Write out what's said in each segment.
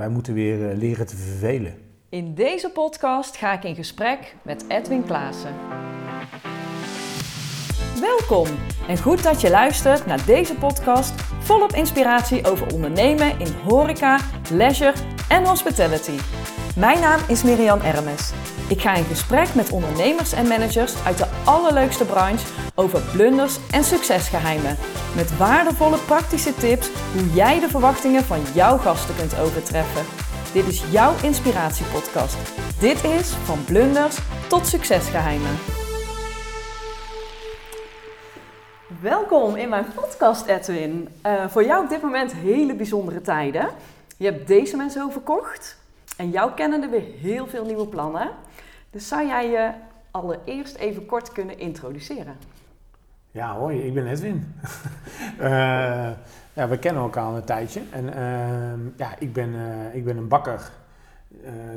wij moeten weer leren te vervelen. In deze podcast ga ik in gesprek met Edwin Klaassen. Welkom en goed dat je luistert naar deze podcast volop inspiratie over ondernemen in horeca, leisure en hospitality. Mijn naam is Miriam Ermes. Ik ga in gesprek met ondernemers en managers uit de allerleukste branche over blunders en succesgeheimen. Met waardevolle praktische tips hoe jij de verwachtingen van jouw gasten kunt overtreffen. Dit is jouw inspiratiepodcast. Dit is van blunders tot succesgeheimen. Welkom in mijn podcast, Edwin. Uh, voor jou op dit moment hele bijzondere tijden. Je hebt deze mensen overkocht en jou kennen er weer heel veel nieuwe plannen. Dus zou jij je allereerst even kort kunnen introduceren? Ja, hoi, ik ben Edwin. uh, ja, we kennen elkaar al een tijdje. En uh, ja, ik ben, uh, ik ben een bakker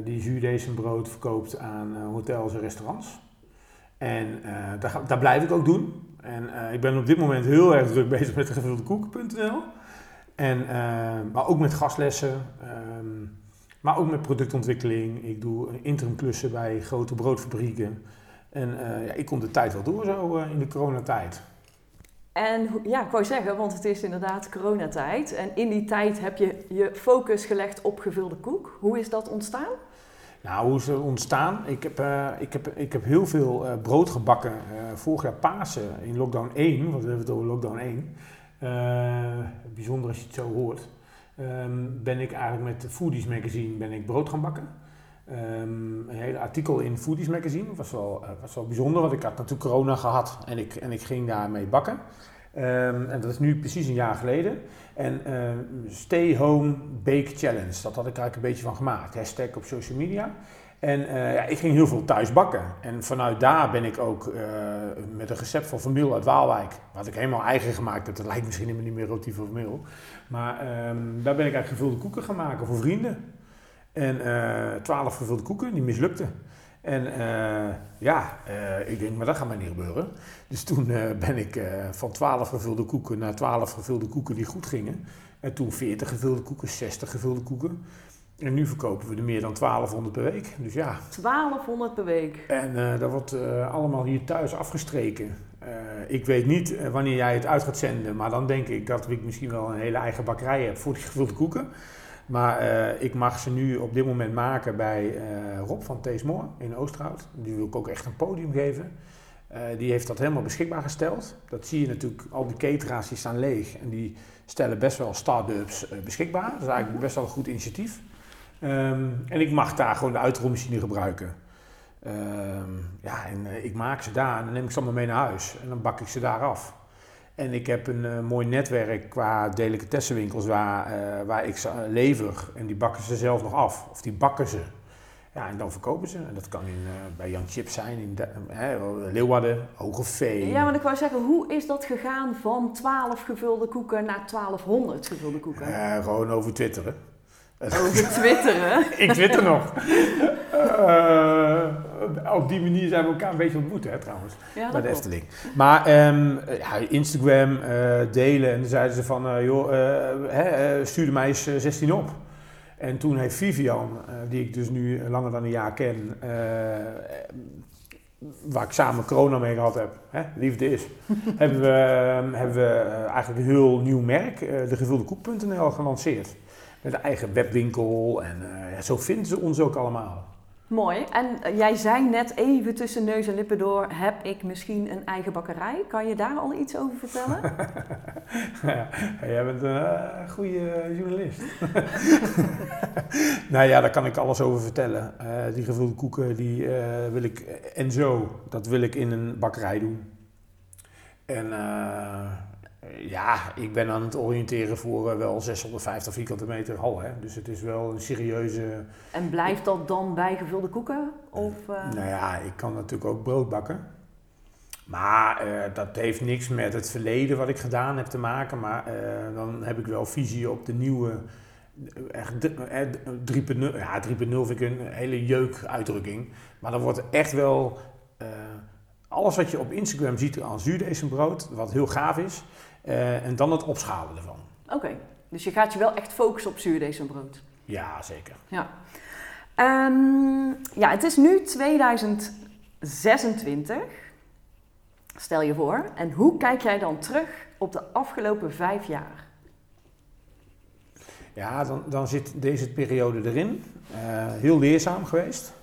die zuurdezenbrood verkoopt aan hotels en restaurants. En daar, daar blijf ik ook doen. En ik ben op dit moment heel erg druk bezig met gevulde koeken.nl. En, maar ook met gastlessen. Ehm, maar ook met productontwikkeling. Ik doe interimklussen bij grote broodfabrieken. En uh, ja, ik kom de tijd wel door zo uh, in de coronatijd. En ja, ik wou zeggen, want het is inderdaad coronatijd. En in die tijd heb je je focus gelegd op gevulde koek. Hoe is dat ontstaan? Nou, hoe is het ontstaan? Ik heb, uh, ik heb, ik heb heel veel brood gebakken vorig jaar Pasen in lockdown 1. Want we hebben het over lockdown 1. bijzonder als je het zo hoort. Um, ben ik eigenlijk met Foodies Magazine ben ik brood gaan bakken. Um, een hele artikel in Foodies Magazine. Was wel, uh, was wel bijzonder, want ik had natuurlijk corona gehad en ik, en ik ging daarmee bakken. Um, en dat is nu precies een jaar geleden. En Stay Home Bake Challenge, dat had ik eigenlijk een beetje van gemaakt. Hashtag op social media. En uh, ja, ik ging heel veel thuis bakken. En vanuit daar ben ik ook uh, met een recept van Vermeel uit Waalwijk, wat ik helemaal eigen gemaakt heb. Dat lijkt misschien helemaal niet meer roti van Vermeel. Maar um, daar ben ik eigenlijk gevulde koeken gaan maken voor vrienden. En uh, twaalf gevulde koeken, die mislukten. En ja, ik denk, maar dat gaat mij niet gebeuren. Dus toen ben ik van 12 gevulde koeken naar 12 gevulde koeken die goed gingen. En toen 40 gevulde koeken, 60 gevulde koeken. En nu verkopen we er meer dan 1200 per week. Dus ja. 1200 per week. En uh, dat wordt uh, allemaal hier thuis afgestreken. Uh, ik weet niet wanneer jij het uit gaat zenden, maar dan denk ik dat ik misschien wel een hele eigen bakkerij heb voor die gevulde koeken. Maar ik mag ze nu op dit moment maken bij Rob van Teesmoor in Oosterhout. Die wil ik ook echt een podium geven. die heeft dat helemaal beschikbaar gesteld. Dat zie je natuurlijk, al die catera's die staan leeg en die stellen best wel start-ups beschikbaar. Dat is eigenlijk best wel een goed initiatief. Um, en ik mag daar gewoon de uitrolmachine gebruiken. Um, ja, en uh, ik maak ze daar en dan neem ik ze allemaal mee naar huis. En dan bak ik ze daar af. En ik heb een uh, mooi netwerk qua delicatessenwinkels waar, uh, waar ik ze lever. En die bakken ze zelf nog af. Of die bakken ze. Ja, en dan verkopen ze. En dat kan in, bij Jan Chips zijn, in de, Leeuwarden, Hogeveen. Ja, maar ik wou zeggen, hoe is dat gegaan van 12 gevulde koeken naar 1200 gevulde koeken? gewoon over twitteren. Over twitteren? ik twitter nog. Uh, op die manier zijn we elkaar een beetje ontmoet, hè, trouwens. Ja, bij de Efteling. Maar um, ja, Instagram uh, delen en dan zeiden ze van, uh, joh, stuurde mij eens 16 op. En toen heeft Vivian, die ik dus nu langer dan een jaar ken, waar ik samen corona mee gehad heb, hè, liefde is, hebben we, hebben we eigenlijk een heel nieuw merk, de gevulde koek.nl, gelanceerd met een eigen webwinkel. En uh, zo vinden ze ons ook allemaal. Mooi. En uh, jij zei net even tussen neus en lippen door, heb ik misschien een eigen bakkerij? Kan je daar al iets over vertellen? ja, jij bent een uh, goede journalist. nou ja, daar kan ik alles over vertellen. die gevulde koeken, die wil ik, en zo, dat wil ik in een bakkerij doen. En ja, ik ben aan het oriënteren voor uh, wel 650 vierkante meter hal. Hè. Dus het is wel een serieuze... En blijft dat dan bij gevulde koeken? Of, uh... Nou ja, ik kan natuurlijk ook brood bakken. Maar uh, dat heeft niks met het verleden wat ik gedaan heb te maken. Maar dan heb ik wel visie op de nieuwe... Echt 3.0 ja, 3.0 vind ik een hele jeuk uitdrukking. Maar dan wordt echt wel alles wat je op Instagram ziet aan zuurdezenbrood, wat heel gaaf is, uh, en dan het opschalen ervan. Oké, okay. dus je gaat je wel echt focussen op zuurdezenbrood? Ja, zeker. Ja. Ehm, ja, het is nu 2026. Stel je voor. En hoe kijk jij dan terug op de afgelopen vijf jaar? Ja, dan, dan zit deze periode erin. Eh, heel leerzaam geweest.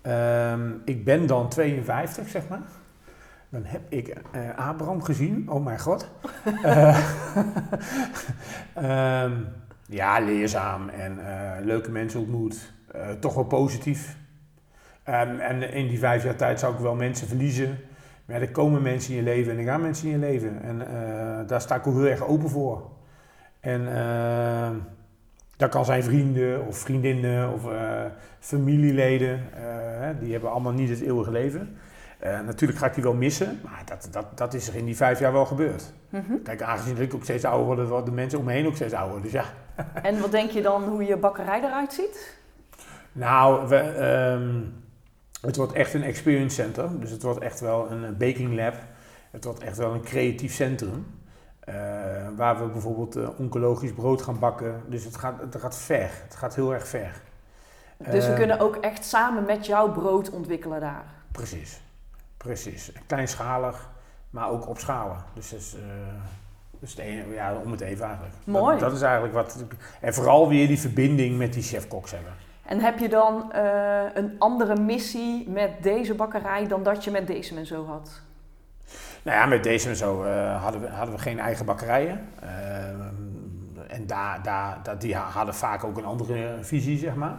Ehm, ik ben dan 52, zeg maar. Dan heb ik eh, Abraham gezien. Oh mijn god. Eh, ehm, ja, leerzaam en eh, leuke mensen ontmoet. Toch wel positief. Ehm, en in die vijf jaar tijd zou ik wel mensen verliezen. Maar ja, er komen mensen in je leven en er gaan mensen in je leven. En daar sta ik ook heel erg open voor. En eh, dat kan zijn vrienden of vriendinnen of familieleden. die hebben allemaal niet het eeuwige leven. Eh, natuurlijk ga ik die wel missen, maar dat, dat, dat is er in die vijf jaar wel gebeurd. Mhm. Kijk, aangezien ik ook steeds ouder word, worden de mensen om me heen ook steeds ouder. Dus ja. En wat denk je dan hoe je bakkerij eruit ziet? Nou, we, ehm, het wordt echt een experience center. Dus het wordt echt wel een baking lab. Het wordt echt wel een creatief centrum. eh, waar we bijvoorbeeld eh, oncologisch brood gaan bakken. Dus het gaat, het gaat ver. Het gaat heel erg ver. Dus we kunnen ook echt samen met jou brood ontwikkelen daar. Precies. Precies. Kleinschalig, maar ook opschalen. Dus, dat is, eh, dus het ene- ja, om het even eigenlijk. Mooi. Dat, dat is eigenlijk wat... En vooral weer die verbinding met die chef-koks hebben. En heb je dan eh, een andere missie met deze bakkerij dan dat je met deze en zo had? Nou ja, met deze en zo eh, hadden, we, hadden we geen eigen bakkerijen. Eh, en daar, daar, daar, die hadden vaak ook een andere visie, zeg maar.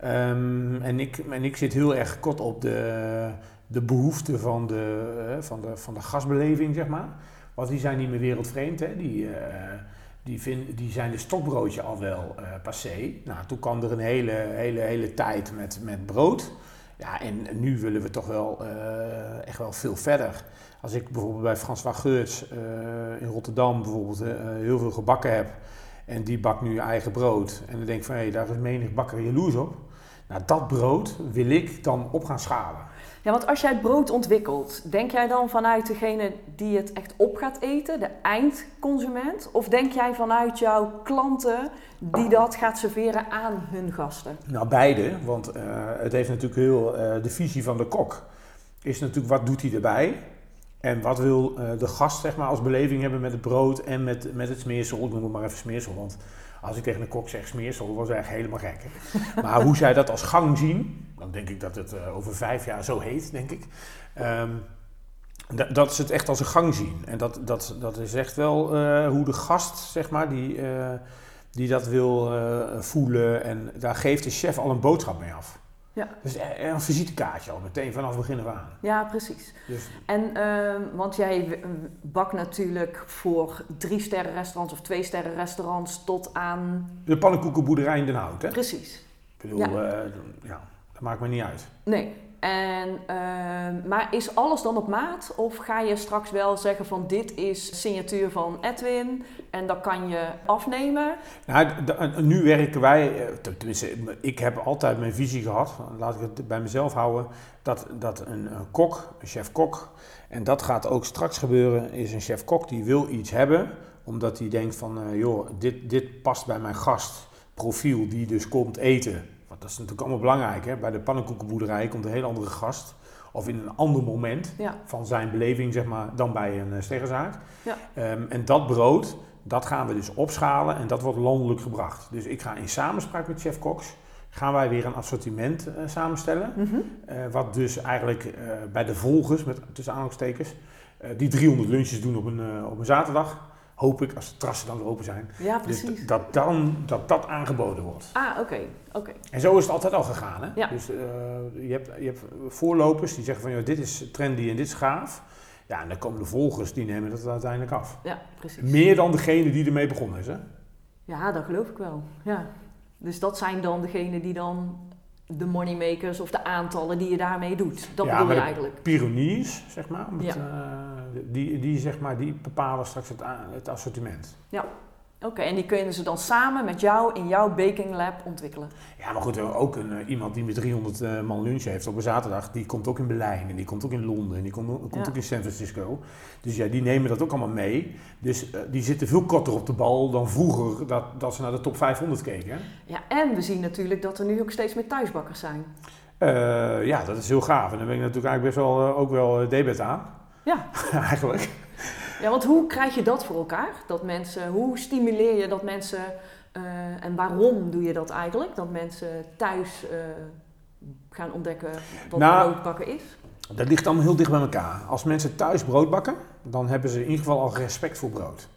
Ehm, en, ik, en ik zit heel erg kort op de, de behoeften van de, eh, van, de, van de gastbeleving, zeg maar. Want die zijn niet meer wereldvreemd, hè. Die, eh, die, die zijn de stokbroodje al wel eh, passé. Nou, toen kwam er een hele, hele, hele tijd met, met brood. Ja, en nu willen we toch wel echt wel veel verder. Als ik bijvoorbeeld bij François Geurts in Rotterdam bijvoorbeeld heel veel gebakken heb en die bakt nu eigen brood en dan denk ik van hé, daar is menig bakker jaloers op. Nou, dat brood wil ik dan op gaan schalen. Ja, want als jij het brood ontwikkelt, denk jij dan vanuit degene die het echt op gaat eten, de eindconsument? Of denk jij vanuit jouw klanten die dat gaat serveren aan hun gasten? Nou, beide, want eh, het heeft natuurlijk heel eh, de visie van de kok. Is natuurlijk wat doet hij erbij? En wat wil eh, de gast zeg maar, als beleving hebben met het brood en met, met het smeersel? Ik noem het maar even smeersel, want als ik tegen een kok zeg smeersel, was eigenlijk helemaal gek. Maar hoe zij dat als gang zien, dan denk ik dat het eh, over vijf jaar zo heet, denk ik. Ehm, dat, ze het echt als een gang zien. En dat, dat, dat is echt wel eh, hoe de gast, zeg maar, die, die dat wil voelen. En daar geeft de chef al een boodschap mee af. Ja. Dus eh, een visitekaartje al meteen vanaf begin af aan. Ja, precies. Dus, En, ehm, want jij bakt natuurlijk voor drie sterren restaurants of twee sterren restaurants tot aan... de pannenkoekenboerderij in Den Hout, hè? Precies. Ik bedoel, Ja. ja, dat maakt me niet uit. Nee. En, ehm, maar is alles dan op maat? Of ga je straks wel zeggen van dit is signatuur van Edwin en dat kan je afnemen? Nou, nu werken wij, eh, tenminste, ik heb altijd mijn visie gehad, laat ik het bij mezelf houden, dat, dat een, een kok, een chef-kok, en dat gaat ook straks gebeuren, is een chef-kok die wil iets hebben, omdat hij denkt van, eh, joh, dit, dit past bij mijn gastprofiel die dus komt eten. Dat is natuurlijk allemaal belangrijk, hè? bij de pannenkoekenboerderij komt een heel andere gast, of in een ander moment Ja. van zijn beleving, zeg maar, dan bij een uh, sterrenzaak. Ja. Ehm, en dat brood, dat gaan we dus opschalen en dat wordt landelijk gebracht. Dus ik ga in samenspraak met chef Cox, gaan wij weer een assortiment eh, samenstellen. Mhm. Eh, wat dus eigenlijk eh, bij de volgers, met tussen aanhalingstekens, eh, die 300 lunches doen op een, eh, op een zaterdag, hoop ik, als de terrassen dan weer open zijn, Ja, dus precies. dat, dan, dat dat aangeboden wordt. Ah, oké. oké. En zo is het altijd al gegaan. Hè? Ja. Dus eh, je, hebt, je hebt voorlopers die zeggen van joh, dit is trendy en dit is gaaf. Ja, en dan komen de volgers die nemen dat uiteindelijk af. Ja, precies. Meer dan degene die ermee begonnen is. Hè? Ja, dat geloof ik wel. Ja. Dus dat zijn dan degenen die dan de moneymakers of de aantallen die je daarmee doet. Dat Ja, bedoel maar je eigenlijk. Pioniers, zeg maar, Ja. eh, die, die, zeg maar, die bepalen straks het, het assortiment. Oké, en die kunnen ze dan samen met jou in jouw baking lab ontwikkelen? Ja, maar goed, eh, ook een, eh, iemand die met 300 eh, man lunch heeft op een zaterdag, die komt ook in Berlijn en die komt ook in Londen en die komt, komt Ja. ook in San Francisco. Dus ja, die nemen dat ook allemaal mee. Dus eh, die zitten veel korter op de bal dan vroeger dat, dat ze naar de top 500 keken. Ja, en we zien natuurlijk dat er nu ook steeds meer thuisbakkers zijn. Eh, ja, dat is heel gaaf. En daar ben ik natuurlijk eigenlijk best wel, eh, ook wel eh, debet aan. Ja. eigenlijk. Ja, want hoe krijg je dat voor elkaar? Dat mensen, hoe stimuleer je dat mensen eh, en waarom doe je dat eigenlijk? Dat mensen thuis eh, gaan ontdekken wat Nou, broodbakken is? Dat ligt allemaal heel dicht bij elkaar. Als mensen thuis brood bakken, dan hebben ze in ieder geval al respect voor brood.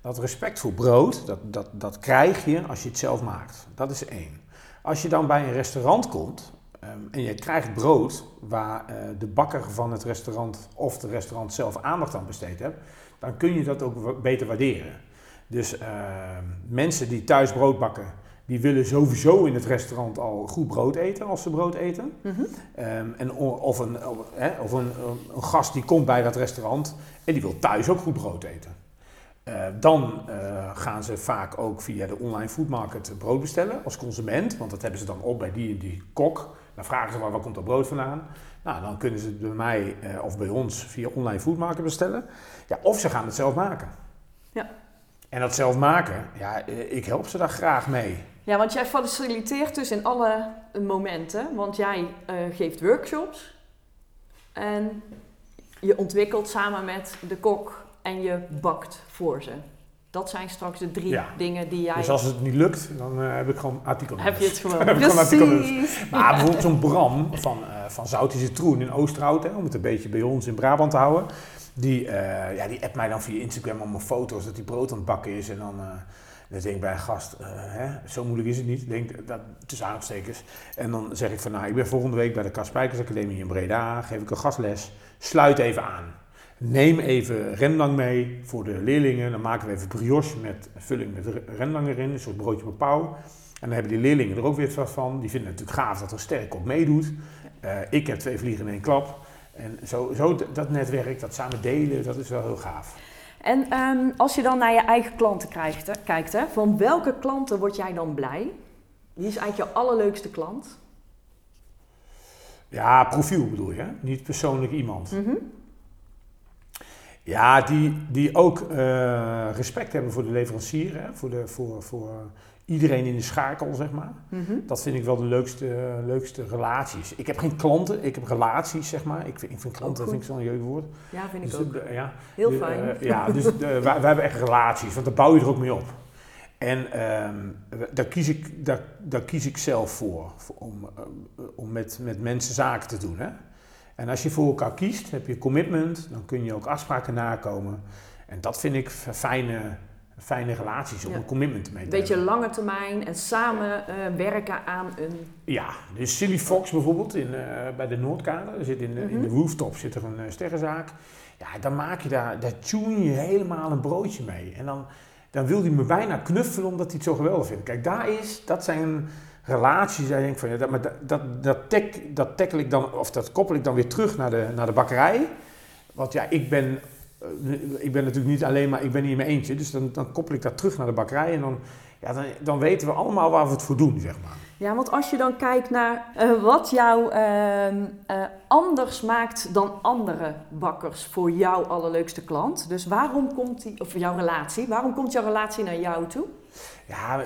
Dat respect voor brood, dat, dat, dat krijg je als je het zelf maakt. Dat is één. Als je dan bij een restaurant komt ehm, en je krijgt brood waar eh, de bakker van het restaurant of het restaurant zelf aandacht aan besteed hebt, dan kun je dat ook beter waarderen. Dus ehm, mensen die thuis brood bakken, die willen sowieso in het restaurant al goed brood eten als ze brood eten. Mhm. Ehm, en of een, of, hè, of een, een gast die komt bij dat restaurant en die wil thuis ook goed brood eten. Dan eh, gaan ze vaak ook via de online foodmarket brood bestellen als consument, want dat hebben ze dan op bij die en die kok. Dan vragen ze maar waar komt dat brood vandaan. Nou, dan kunnen ze het bij mij eh, of bij ons via online foodmarket bestellen. Ja, of ze gaan het zelf maken. Ja. En dat zelf maken, ja, eh, ik help ze daar graag mee. Ja, want jij faciliteert dus in alle momenten, want jij eh, geeft workshops en je ontwikkelt samen met de kok en je bakt voor ze. Dat zijn straks de drie Ja. dingen die jij... Dus als het niet lukt, dan eh, heb ik gewoon artikel. heb je het gewoon. Heb ik gewoon artikel Precies. Maar bijvoorbeeld zo'n Bram van, eh van Zoutische Citroen in Oosterhout, hè, om het een beetje bij ons in Brabant te houden. Die, eh, ja, die appt mij dan via Instagram allemaal foto's dat hij brood aan het bakken is. En dan, dan denk ik bij een gast, hè, zo moeilijk is het niet. Ik Denk, dat, tussen aanstekers. En dan zeg ik van, nou, ik ben volgende week bij de Kaspijkers Academie in Breda. Geef ik een gastles. Sluit even aan. Neem even rendang mee voor de leerlingen. Dan maken we even brioche met vulling met re- rendang erin. Een soort broodje met pauw. En dan hebben die leerlingen er ook weer wat van. Die vinden het natuurlijk gaaf dat er sterk op meedoet. Eh, ik heb twee vliegen in één klap. En zo, zo dat netwerk, dat samen delen, dat is wel heel gaaf. En ehm, als je dan naar je eigen klanten krijgt, kijkt, hè, van welke klanten word jij dan blij? Wie is eigenlijk jouw allerleukste klant? Ja, profiel bedoel je, hè? niet persoonlijk iemand. Mhm. Ja, die, die ook eh, respect hebben voor de leverancier, hè? Voor, de, voor, voor iedereen in de schakel, zeg maar. Mhm. Dat vind ik wel de leukste, leukste relaties. Ik heb geen klanten, ik heb relaties, zeg maar. Ik vind, ik vind klanten, Ook vind ik zo'n jeuk woord. Ja, vind ik Dus, ook. eh, ja, Heel fijn. eh, ja, dus wij, wij hebben echt relaties, want daar bouw je er ook mee op. En ehm, daar, kies ik, daar, daar kies ik zelf voor, voor om, eh, om met, met mensen zaken te doen. Hè? En als je voor elkaar kiest, heb je commitment, dan kun je ook afspraken nakomen. En dat vind ik fijne, fijne relaties om Ja. een commitment mee Een te beetje lange termijn en samen eh, werken aan een... Ja, dus Silly Fox bijvoorbeeld in, eh, bij de Noordkade, zit in, de, in de Mhm. rooftop zit er een eh, sterrenzaak. Ja, dan maak je daar, daar tune je helemaal een broodje mee. En dan, dan wil hij me bijna knuffelen omdat hij het zo geweldig vindt. Kijk, daar is, dat zijn relaties, daar denk van, ja, dat, maar dat, dat, dat, tek, dat tackle ik dan, of dat koppel ik dan weer terug naar de, naar de bakkerij. Want ja, ik ben, eh, ik ben natuurlijk niet alleen maar, ik ben niet in mijn eentje. Dus dan, dan koppel ik dat terug naar de bakkerij en dan, ja, dan weten we allemaal waar we het voor doen, zeg maar. Ja, want als je dan kijkt naar eh, wat jou ehm, eh, anders maakt dan andere bakkers voor jouw allerleukste klant. Dus waarom komt die, of jouw relatie, waarom komt jouw relatie naar jou toe? Ja,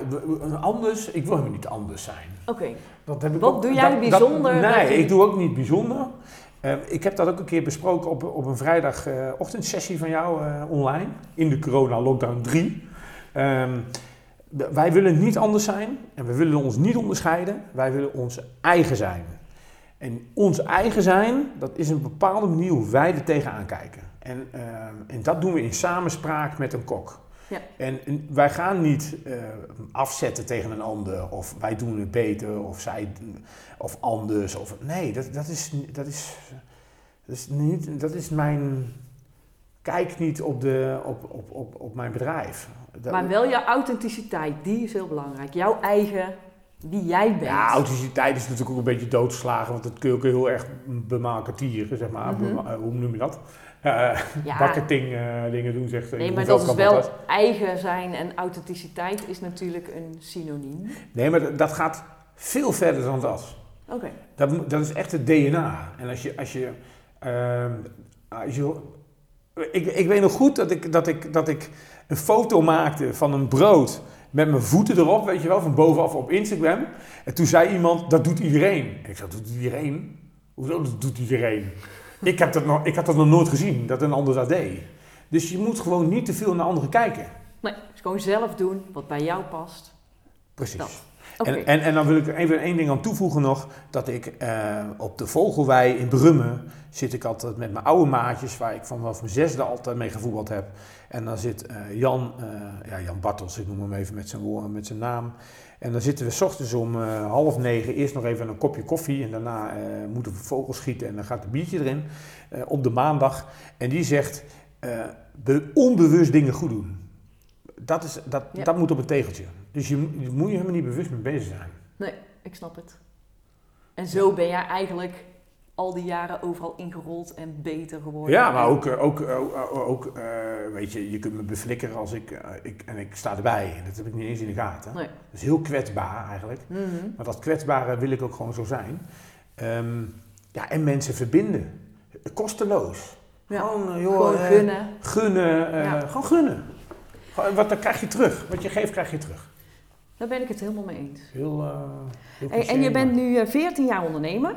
anders, ik wil helemaal niet anders zijn. Oké, Wat ook- doe jij bijzonder dat nee, je- ik doe ook niet bijzonder. Eh, ik heb dat ook een keer besproken op, op een vrijdagochtendsessie van jou eh, online. In de corona lockdown 3. Ehm, wij willen niet anders zijn en we willen ons niet onderscheiden. Wij willen ons eigen zijn. En ons eigen zijn, dat is een bepaalde manier hoe wij er tegenaan kijken. En, ehm, en dat doen we in samenspraak met een kok. Ja. En, wij gaan niet eh, afzetten tegen een ander, of wij doen het beter, of zij of anders. Of, nee, dat, dat, is, dat, is, dat, is niet, dat is mijn. Kijk niet op, de, op, op, op, op mijn bedrijf. Dat- maar wel jouw authenticiteit, die is heel belangrijk. Jouw eigen, wie jij bent. Ja, authenticiteit is natuurlijk ook een beetje doodgeslagen, want dat kun je ook heel erg bemarketieren, zeg maar. Mhm. Eh, hoe noem je dat? Eh Ja. marketing eh, dingen doen, zegt Nee, Jeroen maar dat is wel eigen zijn en authenticiteit is natuurlijk een synoniem. Nee, maar dat- gaat veel verder dan dat. Oké. Dat, dat is echt het DNA. En als je. Als je, ehm, als je ik, ik weet nog goed dat ik, dat, ik, dat ik een foto maakte van een brood met mijn voeten erop, weet je wel, van bovenaf op Instagram. En toen zei iemand: Dat doet iedereen. En ik zei: Dat doet iedereen? Hoezo dat doet iedereen? Ik, heb dat nog, ik had dat nog nooit gezien, dat een ander dat deed. Dus je moet gewoon niet te veel naar anderen kijken. Nee, dus gewoon zelf doen wat bij jou past. Precies. Dat. En, en, en dan wil ik er even één ding aan toevoegen nog. Dat ik eh, op de Vogelwei in Brummen zit ik altijd met mijn oude maatjes, waar ik vanaf mijn zesde altijd mee gevoetbald heb. En dan zit eh, Jan, eh, ja, Jan Bartels, ik noem hem even met zijn, met zijn naam. En dan zitten we s ochtends om half negen eerst nog even een kopje koffie. En daarna moeten we vogels schieten en dan gaat een biertje erin op de maandag. En die zegt, be- onbewust dingen goed doen. Dat, is, dat, Ja. dat moet op een tegeltje. Dus je, je moet je helemaal niet bewust mee bezig zijn. Nee, ik snap het. En zo ben jij eigenlijk al die jaren overal ingerold en beter geworden. Ja, maar ook, eh, ook, eh, ook, ook, eh, weet je, je kunt me beflikkeren als ik, ik, en ik sta erbij. Dat heb ik niet eens in de gaten. Nee. Dat is heel kwetsbaar eigenlijk. Mhm. Maar dat kwetsbare wil ik ook gewoon zo zijn. Ehm, ja, en mensen verbinden. Kosteloos. Ja. Gewoon, joh, Gewoon gunnen. Gunnen. Ja. Gewoon gunnen. Wat dan krijg je terug. Wat je geeft, krijg je terug. Daar ben ik het helemaal mee eens. Heel, eh, heel Hey, en je bent nu eh, 14 jaar ondernemer.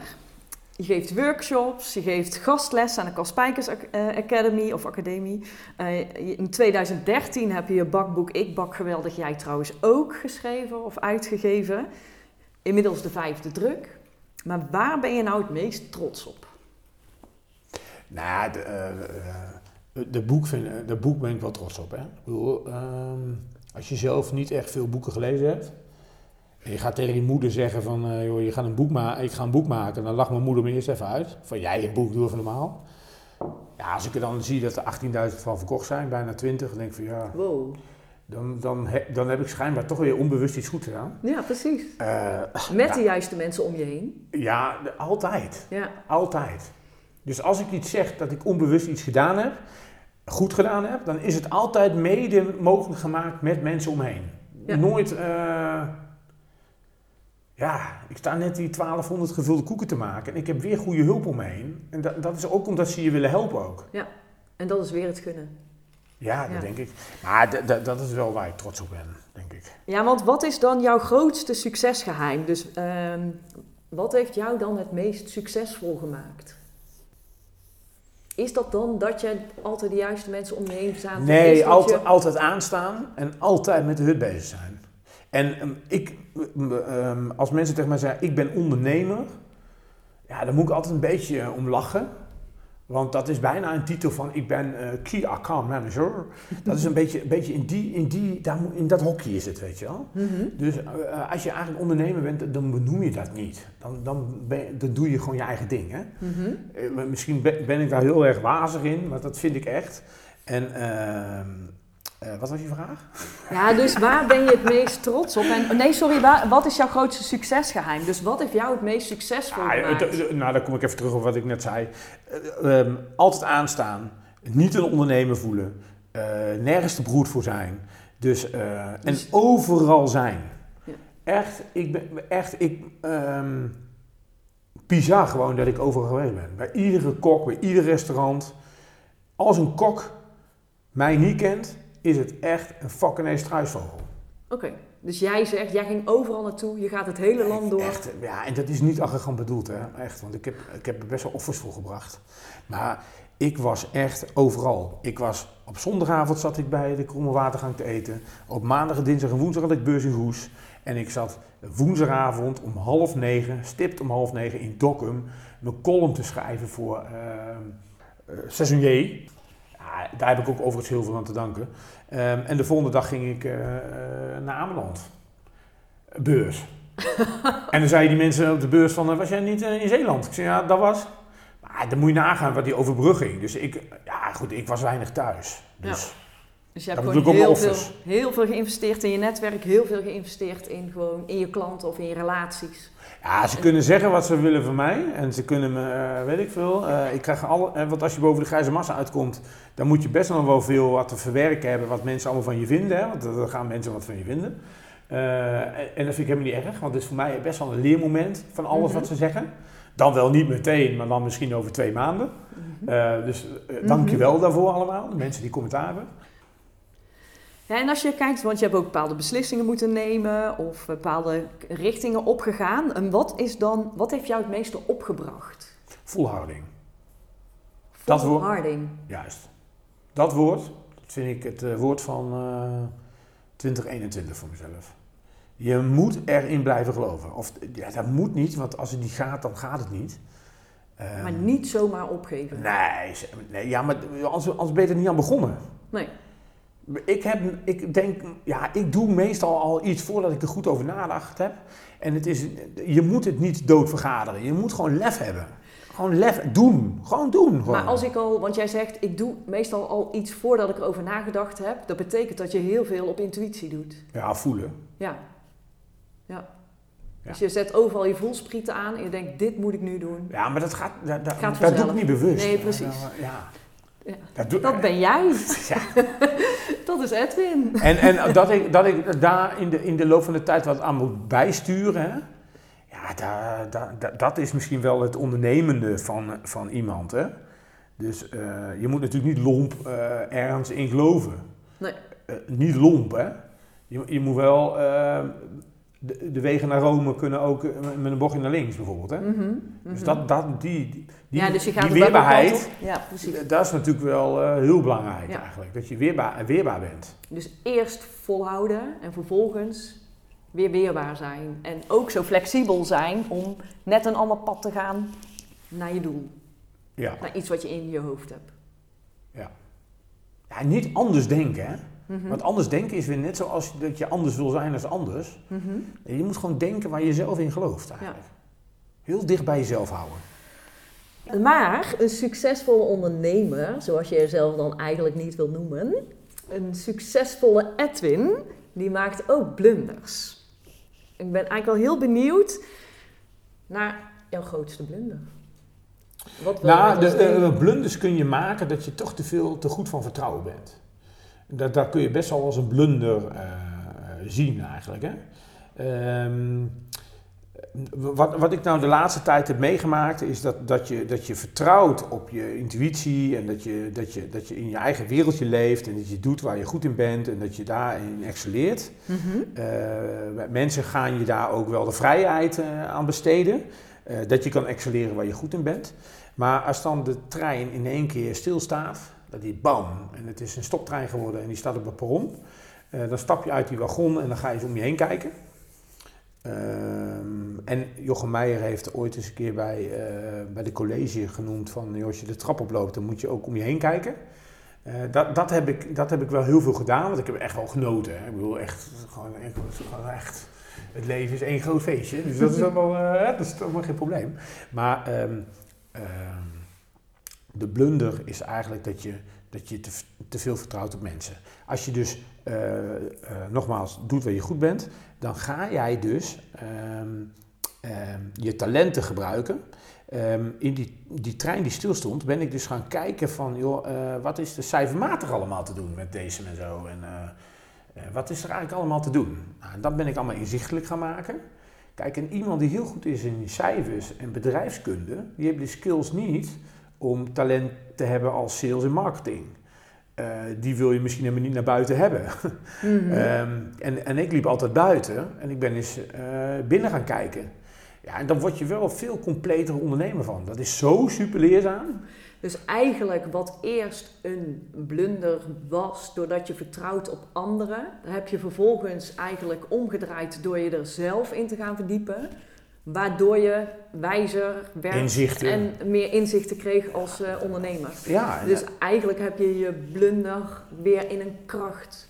Je geeft workshops, je geeft gastles aan de Kaspijkers eh, Academy of Academie. Eh, in 2013 heb je je bakboek Ik Bak Geweldig Jij trouwens ook geschreven of uitgegeven. Inmiddels de vijfde druk. Maar waar ben je nou het meest trots op? Nou, de, eh, eh, de, boek vind, de boek ben ik wel trots op. Hè? Ik bedoel, ehm, als je zelf niet echt veel boeken gelezen hebt. En je gaat tegen je moeder zeggen van, eh, joh, je gaat een boek ma ik ga een boek maken. Dan lacht mijn moeder me eerst even uit. Van, jij een boek, doe even normaal. Ja, als ik er dan zie dat er 18.000 van verkocht zijn, bijna 20, dan denk ik van, ja, Wow. dan, dan, he- dan heb ik schijnbaar toch weer onbewust iets goed gedaan. Ja, precies. Eh, Met ja, de juiste mensen om je heen. ja, altijd. Ja. Altijd. Dus als ik iets zeg dat ik onbewust iets gedaan heb, goed gedaan heb, dan is het altijd mede mogelijk gemaakt met mensen omheen. Ja. Nooit, eh, ja, ik sta net die 1200 gevulde koeken te maken en ik heb weer goede hulp om me heen. En dat, dat is ook omdat ze je willen helpen ook. En dat is weer het gunnen. Ja, dat Ja. denk ik. Maar dat is wel waar ik trots op ben, denk ik. Ja, want wat is dan jouw grootste succesgeheim? Dus ehm, wat heeft jou dan het meest succesvol gemaakt? Is dat dan dat je altijd de juiste mensen om je heen verzamelt? Nee, altijd, je- altijd aanstaan en altijd met de hut bezig zijn. En ehm, ik, ehm, als mensen tegen mij zeggen, ik ben ondernemer, ja, dan moet ik altijd een beetje eh, om lachen. Want dat is bijna een titel van, ik ben eh, Key Account Manager. Dat is een beetje, een beetje in, die, in, die, daar, in dat hokje is het, weet je wel. Mhm. Dus eh, als je eigenlijk ondernemer bent, dan benoem je dat niet. Dan, dan, ben, dan doe je gewoon je eigen ding, hè. Mhm. Eh, Misschien ben, ben ik daar heel erg wazig in, maar dat vind ik echt. En eh, wat was je vraag? Ja, dus waar ben je het meest trots op? En, nee, sorry, waar, wat is jouw grootste succesgeheim? Dus wat heeft jou het meest succesvol Ah, gemaakt? het- nou, dan kom ik even terug op wat ik net zei. Eh, ehm, altijd aanstaan, niet een ondernemer voelen, eh, nergens te broed voor zijn. Dus, eh, en Dus- overal zijn. Ja. Echt, ik ben echt, ik, ehm bizar gewoon dat ik overal geweest ben. Bij iedere kok, bij ieder restaurant. Als een kok mij niet kent, is het echt een fucking struisvogel. Oké, dus jij zegt, jij ging overal naartoe, je gaat het hele land door. Echt, ja, en dat is niet arrogant bedoeld, hè. Echt, want ik heb, ik heb er best wel offers voor gebracht. Maar ik was echt overal. Ik was, op zondagavond zat ik bij de Kromme Watergang te eten. Op maandag, dinsdag en woensdag had ik beurs in Goes. En ik zat woensdagavond om half negen, stipt om half negen in Dokkum, mijn column te schrijven voor uh, Saisonnier. Ja, daar heb ik ook overigens heel veel aan te danken. Um, en de volgende dag ging ik uh, uh, naar Ameland. Beurs. en dan zeiden die mensen op de beurs van, was jij niet in Zeeland? Ik zei, ja, dat was. Maar dan moet je nagaan wat die overbrugging. Dus ik, ja goed, ik was weinig thuis. Dus, Dus je hebt Dat gewoon heel veel, heel veel geïnvesteerd in je netwerk, heel veel geïnvesteerd in, gewoon in je klanten of in je relaties. Ja, ze kunnen zeggen wat ze willen van mij. En ze kunnen me, eh, weet ik veel. eh, ik krijg alle, eh, want als je boven de grijze massa uitkomt, dan moet je best nog wel veel wat te verwerken hebben wat mensen allemaal van je vinden. Hè? Want dan gaan mensen wat van je vinden. En, dat vind ik helemaal niet erg, want het is voor mij best wel een leermoment van alles Mhm. wat ze zeggen. Dan wel niet meteen, maar dan misschien over twee maanden. Eh, dus eh, dank je wel daarvoor allemaal, de mensen die commentaar hebben. Ja, en als je kijkt, want je hebt ook bepaalde beslissingen moeten nemen of bepaalde richtingen opgegaan. En wat is dan, wat heeft jou het meeste opgebracht? Dat woord- Volharding. juist. Dat woord, dat vind ik het eh, woord van eh 2021 voor mezelf. Je moet erin blijven geloven. Of ja, dat moet niet, want als het niet gaat, dan gaat het niet. Ehm, Maar niet zomaar opgeven. Nee ja, maar als, als ben je er niet aan begonnen. Nee. Ik, heb, ik denk, ja, ik doe meestal al iets voordat ik er goed over nagedacht heb. En het is, je moet het niet doodvergaderen. Je moet gewoon lef hebben. Gewoon lef, doen. Gewoon doen. Gewoon. Maar als ik al, want jij zegt, ik doe meestal al iets voordat ik erover nagedacht heb. Dat betekent dat je heel veel op intuïtie doet. Ja, voelen. Ja. Ja. Ja. Dus je zet overal je voelsprieten aan en je denkt, dit moet ik nu doen. Ja, maar dat gaat, dat, dat, Gaat dat doe ik niet bewust. Nee, precies. Ja, ja. Ja. Dat doe, Dat ben jij. Ja. Dat is Edwin. En, en dat, ik, dat ik daar in de, in de loop van de tijd wat aan moet bijsturen, hè? ja, daar, daar, dat is misschien wel het ondernemende van, van iemand. Hè? Dus eh, je moet natuurlijk niet lomp eh, ergens in geloven. Nee. Eh, niet lomp, hè? Je, je moet wel de, de wegen naar Rome kunnen ook eh, met een bochtje naar links, bijvoorbeeld. Hè? Mhm, Dus mhm. dat, dat, die, die, ja, dus je gaat die er weerbaarheid? Ja, precies. dat is natuurlijk wel eh, heel belangrijk Ja. eigenlijk. Dat je weerbaar, weerbaar bent. Dus eerst volhouden en vervolgens weer weerbaar zijn. En ook zo flexibel zijn om net een ander pad te gaan naar je doel. Ja. Naar iets wat je in je hoofd hebt. ja, niet anders denken, hè? Mhm. Want anders denken is weer net zoals dat je anders wil zijn als anders. Mhm. Je moet gewoon denken waar je zelf in gelooft eigenlijk. Heel dicht bij jezelf houden. Maar een succesvolle ondernemer, zoals je jezelf dan eigenlijk niet wil noemen, een succesvolle Edwin, die maakt ook blunders. Ik ben eigenlijk wel heel benieuwd naar jouw grootste blunder. Wat Nou, de delen? eh, blunders kun je maken dat je toch te veel, te goed van vertrouwen bent. Dat, dat kun je best wel als een blunder eh, zien eigenlijk. Hè? Ehm, wat, wat ik nou de laatste tijd heb meegemaakt is dat, dat, je, dat je vertrouwt op je intuïtie en dat je, dat, je, dat je in je eigen wereldje leeft en dat je doet waar je goed in bent en dat je daarin excelleert. Mhm. Eh, mensen gaan je daar ook wel de vrijheid eh, aan besteden. Eh, dat je kan excelleren waar je goed in bent. Maar als dan de trein in één keer stilstaat, dat die bam, en het is een stoptrein geworden en die staat op het perron. eh, dan stap je uit die wagon en dan ga je eens om je heen kijken. Ehm, en Jochem Meijer heeft ooit eens een keer bij, eh, bij de college genoemd van als je de trap oploopt, dan moet je ook om je heen kijken. Eh, dat, dat, heb ik, dat heb ik wel heel veel gedaan, want ik heb echt wel genoten. Hè. Ik bedoel, echt, gewoon, echt, gewoon echt, het leven is één groot feestje. Dus dat is allemaal, dat is allemaal geen probleem. Maar ehm, ehm, de blunder is eigenlijk dat je, dat je te, te veel vertrouwt op mensen. Als je dus, eh, eh, nogmaals, doet waar je goed bent, dan ga jij dus ehm, ehm, je talenten gebruiken. Ehm, in die, die trein die stilstond, ben ik dus gaan kijken van, joh, eh, wat is er cijfermatig allemaal te doen met deze en zo. En wat is er eigenlijk allemaal te doen? Nou, dat ben ik allemaal inzichtelijk gaan maken. Kijk, en iemand die heel goed is in cijfers en bedrijfskunde, die heeft de skills niet om talent te hebben als sales en marketing. Eh, die wil je misschien helemaal niet naar buiten hebben. Mhm. Ehm, en, en ik liep altijd buiten en ik ben eens eh, binnen gaan kijken. Ja, en dan word je wel een veel completer ondernemer van. Dat is zo super leerzaam. Dus eigenlijk wat eerst een blunder was doordat je vertrouwt op anderen, heb je vervolgens eigenlijk omgedraaid door je er zelf in te gaan verdiepen. Waardoor je wijzer werd Inzichten. en meer inzichten kreeg als eh, ondernemer. Ja, Dus eigenlijk heb je je blunder weer in een kracht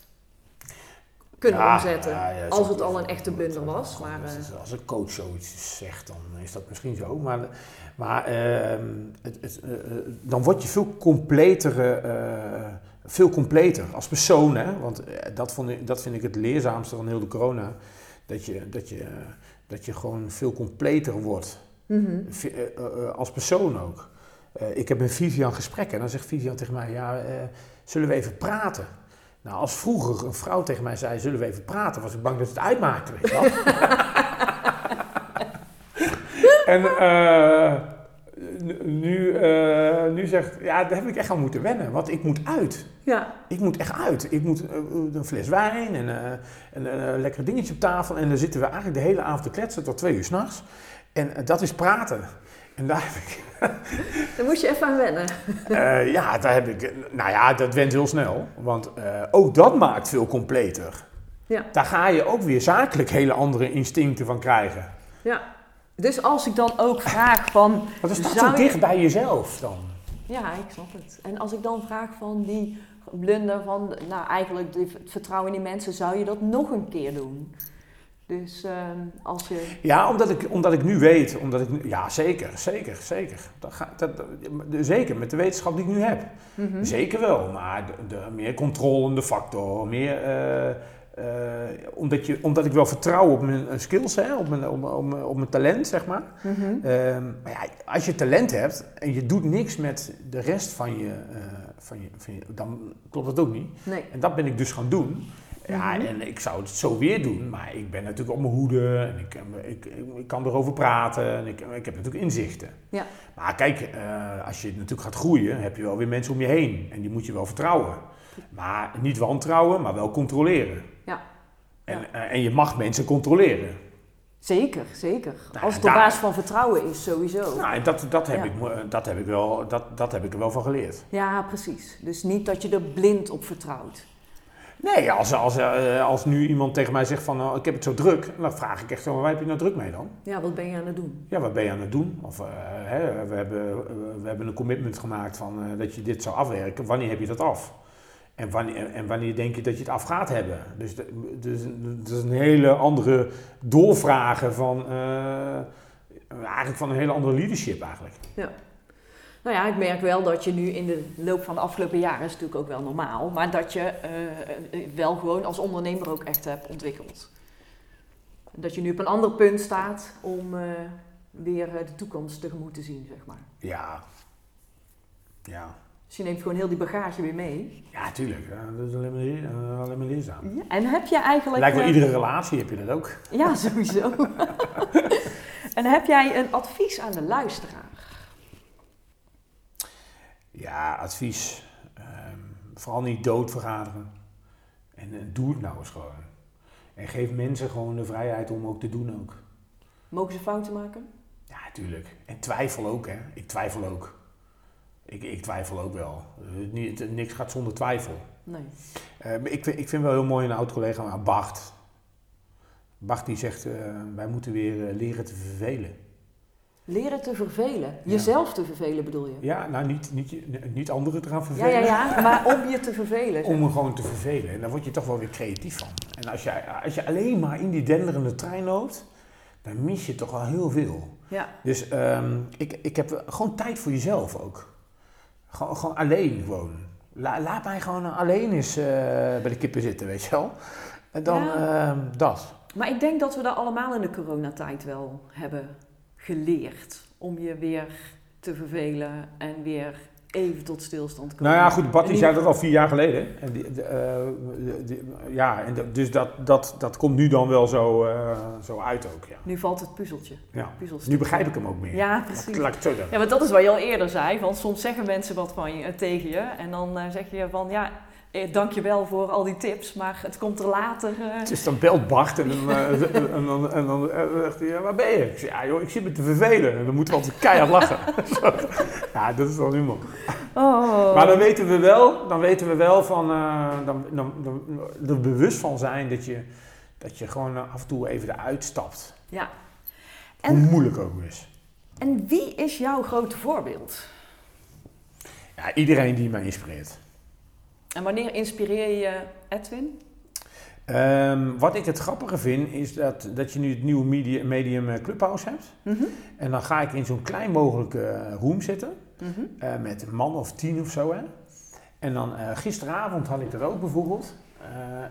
kunnen Ja, omzetten. ja, ja, als het al een echte blunder was. Maar, als eh, Als een coach zoiets zegt, dan is dat misschien zo. Maar, maar ehm, het, het, eh, dan word je veel completere veel completer als persoon. Hè? Want dat, vond ik, dat vind ik het leerzaamste van heel de corona. Dat je, dat je, dat je gewoon veel completer wordt. Mhm. Eh, eh, eh, als persoon ook. Ik heb met Vivian gesprekken en dan zegt Vivian tegen mij, ja, zullen we even praten? Nou, als vroeger een vrouw tegen mij zei, zullen we even praten, was ik bang dat het uitmaakte, weet je wel. en eh, nu- nu, eh, nu zegt, ja, daar heb ik echt aan moeten wennen, want ik moet uit. Ja, Ik moet echt uit. Ik moet eh, een fles wijn en, eh, en eh, een lekker dingetje op tafel. En dan zitten we eigenlijk de hele avond te kletsen tot twee uur s'nachts. En eh, dat is praten. En daar heb ik, daar moest je even aan wennen. eh, ja, daar heb ik, eh, nou ja, dat went heel snel. Want eh, ook dat maakt veel completer. Ja. Daar ga je ook weer zakelijk hele andere instincten van krijgen. Ja. Dus als ik dan ook vraag van... Dan staat Zou zo dicht bij jezelf dan. Ja, ik snap het. En als ik dan vraag van die blunder van... Nou, eigenlijk het vertrouwen in die mensen, zou je dat nog een keer doen? Dus ehm, als je... Ja, omdat ik, omdat ik nu weet, omdat ik nu, ja zeker, zeker, zeker. Dat ga, dat, dat- zeker, met de wetenschap die ik nu heb. Mhm. Zeker wel, maar de, de meer controlende factor, meer, eh, omdat, je, omdat ik wel vertrouw op mijn eh, skills, hè, op, mijn, op, op, op mijn talent, zeg maar. Mhm. Ehm, maar ja, als je talent hebt en je doet niks met de rest van je, eh, van je, van je dan klopt dat ook niet. Nee. En dat ben ik dus gaan doen. Ja, Mhm. en ik zou het zo weer doen, maar ik ben natuurlijk op mijn hoede en ik, ik, ik, ik kan erover praten en ik, ik heb natuurlijk inzichten. Ja. Maar kijk, eh, als je natuurlijk gaat groeien, heb je wel weer mensen om je heen en die moet je wel vertrouwen. Maar niet wantrouwen, maar wel controleren. En, Ja. eh, en je mag mensen controleren. Zeker, zeker. Nou, Als het op basis van vertrouwen is, sowieso. Nou, en dat, dat, heb Ja. ik, me- dat, heb ik wel, dat, dat heb ik er wel van geleerd. Ja, precies. Dus niet dat je er blind op vertrouwt. Nee, als, als, eh, als nu iemand tegen mij zegt van nou, ik heb het zo druk, dan vraag ik echt zo, waar heb je nou druk mee dan? Ja, wat ben je aan het doen? Ja, wat ben je aan het doen? Of eh, hè, we, hebben, eh, we hebben een commitment gemaakt van eh, dat je dit zou afwerken. Wanneer heb je dat af? En wanneer, en wanneer denk je dat je het af gaat hebben? Dus dus dat is een hele andere doorvragen van, eh, eigenlijk van een hele andere leadership eigenlijk. Nou ja, ik merk wel dat je nu in de loop van de afgelopen jaren, is natuurlijk ook wel normaal, maar dat je eh, wel gewoon als ondernemer ook echt hebt ontwikkeld. Dat je nu op een ander punt staat om eh, weer eh, de toekomst tegemoet te zien, zeg maar. Ja, ja, Dus je neemt gewoon heel die bagage weer mee. ja tuurlijk. Ja, dat is alleen maar, eh, alleen maar leerzaam. Ja. En heb je eigenlijk... Lijkt wel eh, iedere relatie heb je dat ook. Ja, sowieso. en heb jij een advies aan de luisteraar? Ja, advies. ehm, vooral niet doodvergaderen. En eh, doe het nou eens gewoon. En geef mensen gewoon de vrijheid om ook te doen ook. Mogen ze fouten maken? Ja, tuurlijk. En twijfel ook, hè. Ik twijfel ook. Ik, ik twijfel ook wel. Eh, niet, niks gaat zonder twijfel. Nee. Eh, ik, vind- ik vind wel heel mooi een oud-collega, maar Bart. Bart die zegt, eh, wij moeten weer leren te vervelen. Leren te vervelen. Jezelf te vervelen bedoel je? Ja, nou niet, niet, niet anderen te gaan Ja, vervelen. ja, ja, maar om je te vervelen. Om me gewoon te vervelen. En daar word je toch wel weer creatief van. En als je, als je alleen maar in die denderende trein loopt, dan mis je toch wel heel veel. Ja, Dus ehm, ik, ik heb gewoon tijd voor jezelf ook. Gewoon, gewoon alleen. La- laat mij gewoon alleen eens eh, bij de kippen zitten, weet je wel. En dan Ja. ehm, dat. maar ik denk dat we dat allemaal in de coronatijd wel hebben geleerd. Om je weer te vervelen en weer even tot stilstand komen. Nou ja, goed, En zei dat al vier jaar geleden. En die, de, eh, de- de- ja, en dus dat, dat, dat komt nu dan wel zo, eh, zo uit ook, ja. Nu valt het puzzeltje. ja. Puzzelstuk. Nu begrijp ik hem ook meer. Ja, precies. laat. Ja, want dat is wat je al eerder zei. Want soms zeggen mensen wat van je, eh, tegen je. En dan zeg je van ja, eh, dank je wel voor al die tips. Maar het komt er later. eh, Dus dan belt Bart en dan, eh, en dan, en dan zegt hij, ja, waar ben je? Ik zeg, ja joh, ik zit me te vervelen. En dan moeten we altijd keihard lachen. ja, dat is wel humor. oh. Maar dan weten we wel, dan weten we wel van, dan, dan, dan, er bewust van zijn dat je, dat je gewoon af en toe even eruit stapt. Ja. Hoe En, moeilijk ook is. en wie is jouw grote voorbeeld? Ja, iedereen die mij inspireert. En wanneer inspireer je Edwin? Ehm, wat ik het grappige vind, is dat, dat je nu het nieuwe media, medium eh, Clubhouse hebt. Mhm. En dan ga ik in zo'n klein mogelijke eh, room zitten. Mhm. eh, met een man of tien of zo. Hè? En dan gisteravond had ik dat ook bijvoorbeeld.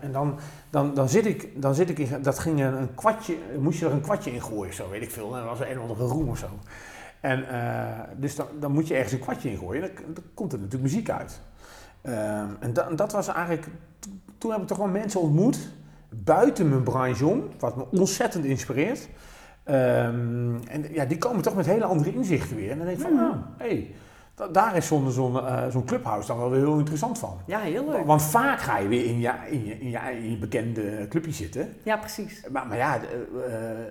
En dan, dan, dan zit ik, dan zit ik in, dat ging een, een kwartje, moest je er een kwartje in gooien, zo weet ik veel. En dat was een of andere roem of zo. En dus dan, dan moet je ergens een kwartje in gooien. Dan, dan komt er natuurlijk muziek uit. Ehm, en da- dat was eigenlijk, toen heb ik toch wel mensen ontmoet, buiten mijn branche om, wat me ontzettend inspireert. Ehm, en ja, die komen toch met hele andere inzichten weer. En dan denk ik van, hé, da- daar is zo'n zo'n eh, zo'n clubhouse dan wel weer heel interessant van. Ja, heel leuk. Want vaak ga je weer in je, in je, in je, in je bekende clubje zitten. Ja, precies. Maar, maar ja, eh, eh,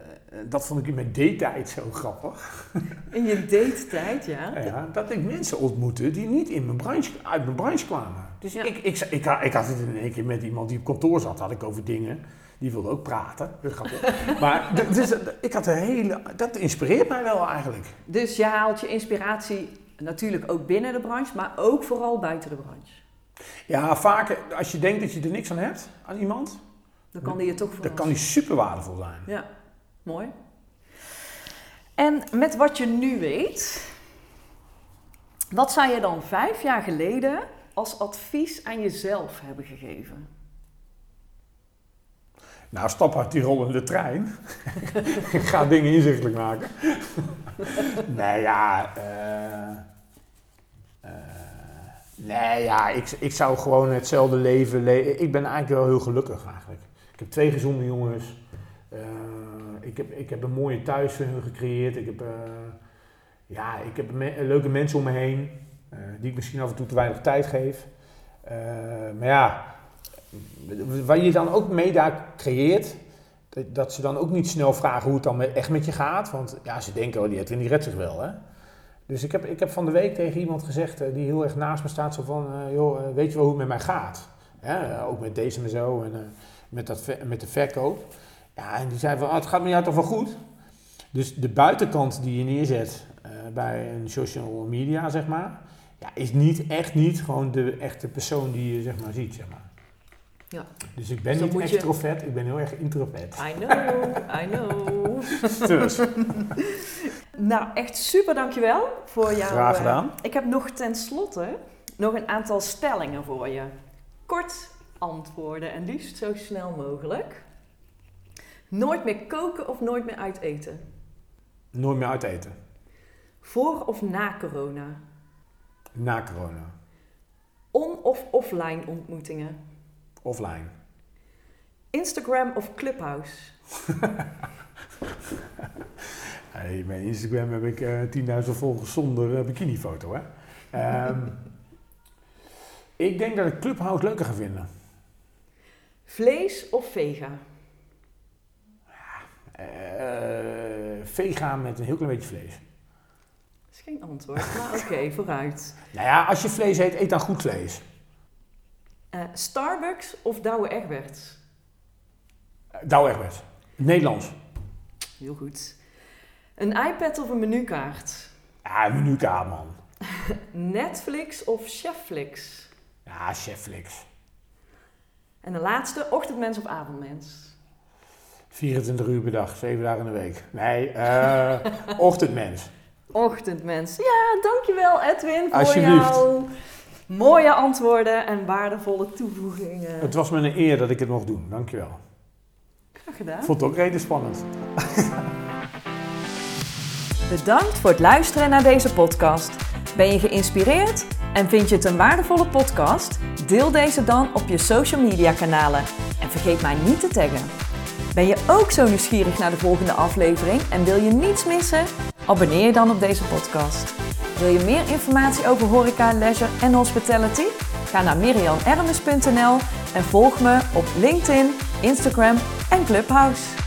dat vond ik in mijn daytijd zo grappig. In je date-tijd, ja. Ja, dat ik mensen ontmoette die niet in mijn branche, uit mijn branche kwamen. Dus Ja. ik, ik, ik, ik had het in één keer met iemand die op kantoor zat, had ik over dingen. Die wilde ook praten. Maar dus, ik had een hele. Dat inspireert mij wel eigenlijk. Dus je haalt je inspiratie natuurlijk ook binnen de branche, maar ook vooral buiten de branche. Ja, vaak als je denkt dat je er niks aan hebt aan iemand, Dan kan die je toch dan kan die super waardevol zijn. Ja, mooi. En met wat je nu weet, wat zou je dan vijf jaar geleden als advies aan jezelf hebben gegeven? Nou, stap uit die rollende trein. ik ga dingen inzichtelijk maken. nee, ja. eh, eh, nee, ja, ik, ik zou gewoon hetzelfde leven leven. Ik ben eigenlijk wel heel gelukkig eigenlijk. Ik heb twee gezonde jongens. Eh, ik, heb, ik heb een mooie thuis voor hun gecreëerd. Ik heb, ja, ik heb leuke mensen om me heen. die ik misschien af en toe te weinig tijd geef. Maar ja, waar je dan ook mee daar creëert, dat, ze dan ook niet snel vragen hoe het dan echt met je gaat. Want ja, ze denken, oh die Edwin die redt zich wel hè. Dus ik heb, ik heb van de week tegen iemand gezegd eh, die heel erg naast me staat, zo van, eh, joh, eh, weet je wel hoe het met mij gaat? Eh, ook met deze en zo en met, dat, met de verkoop. Ja, en die zei van, oh, het gaat met jou toch wel goed? Dus de buitenkant die je neerzet bij een social media, zeg maar, ja, is niet echt niet gewoon de echte persoon die je zeg maar ziet, zeg maar. Ja. Dus ik ben Dus niet moet je- extrovert, ik ben heel erg introvert. I know, I know. Dus, Nou, echt super dankjewel voor jouw... Graag eh, gedaan. ik heb nog tenslotte nog een aantal stellingen voor je. Kort antwoorden en liefst zo snel mogelijk. Nooit meer koken of nooit meer uit eten? nooit meer uit eten. Voor of na corona? Na corona. On- of offline ontmoetingen? Offline. Instagram of Clubhouse? Hey, mijn Instagram heb ik eh 10.000 volgers zonder eh, bikinifoto, hè. Ehm, ik denk dat ik Clubhouse leuker ga vinden. Vlees of vega? Eh, vega met een heel klein beetje vlees. Dat is geen antwoord, maar oké, vooruit. Nou ja, als je vlees eet, eet dan goed vlees. Eh, Starbucks of Douwe Egberts? Uh, Douwe Egberts. Nederlands. Heel goed. Een iPad of een menukaart? Ja, menukaart, man. Netflix of Chefflix? Ja, chefflix. En de laatste, ochtendmens of avondmens? 24 uur per dag, 7 dagen in de week. Nee, eh ochtendmens. Ochtendmens. Ja, dankjewel Edwin voor Alsjeblieft. jouw mooie antwoorden en waardevolle toevoegingen. Het was me een eer dat ik het mocht doen. Dankjewel. Graag gedaan. Vond het ook reden spannend. Bedankt voor het luisteren naar deze podcast. Ben je geïnspireerd en vind je het een waardevolle podcast? Deel deze dan op je social media kanalen en vergeet mij niet te taggen. Ben je ook zo nieuwsgierig naar de volgende aflevering en wil je niets missen? Abonneer je dan op deze podcast. Wil je meer informatie over horeca, leisure en hospitality? Ga naar mirianermes.nl en volg me op LinkedIn, Instagram en Clubhouse.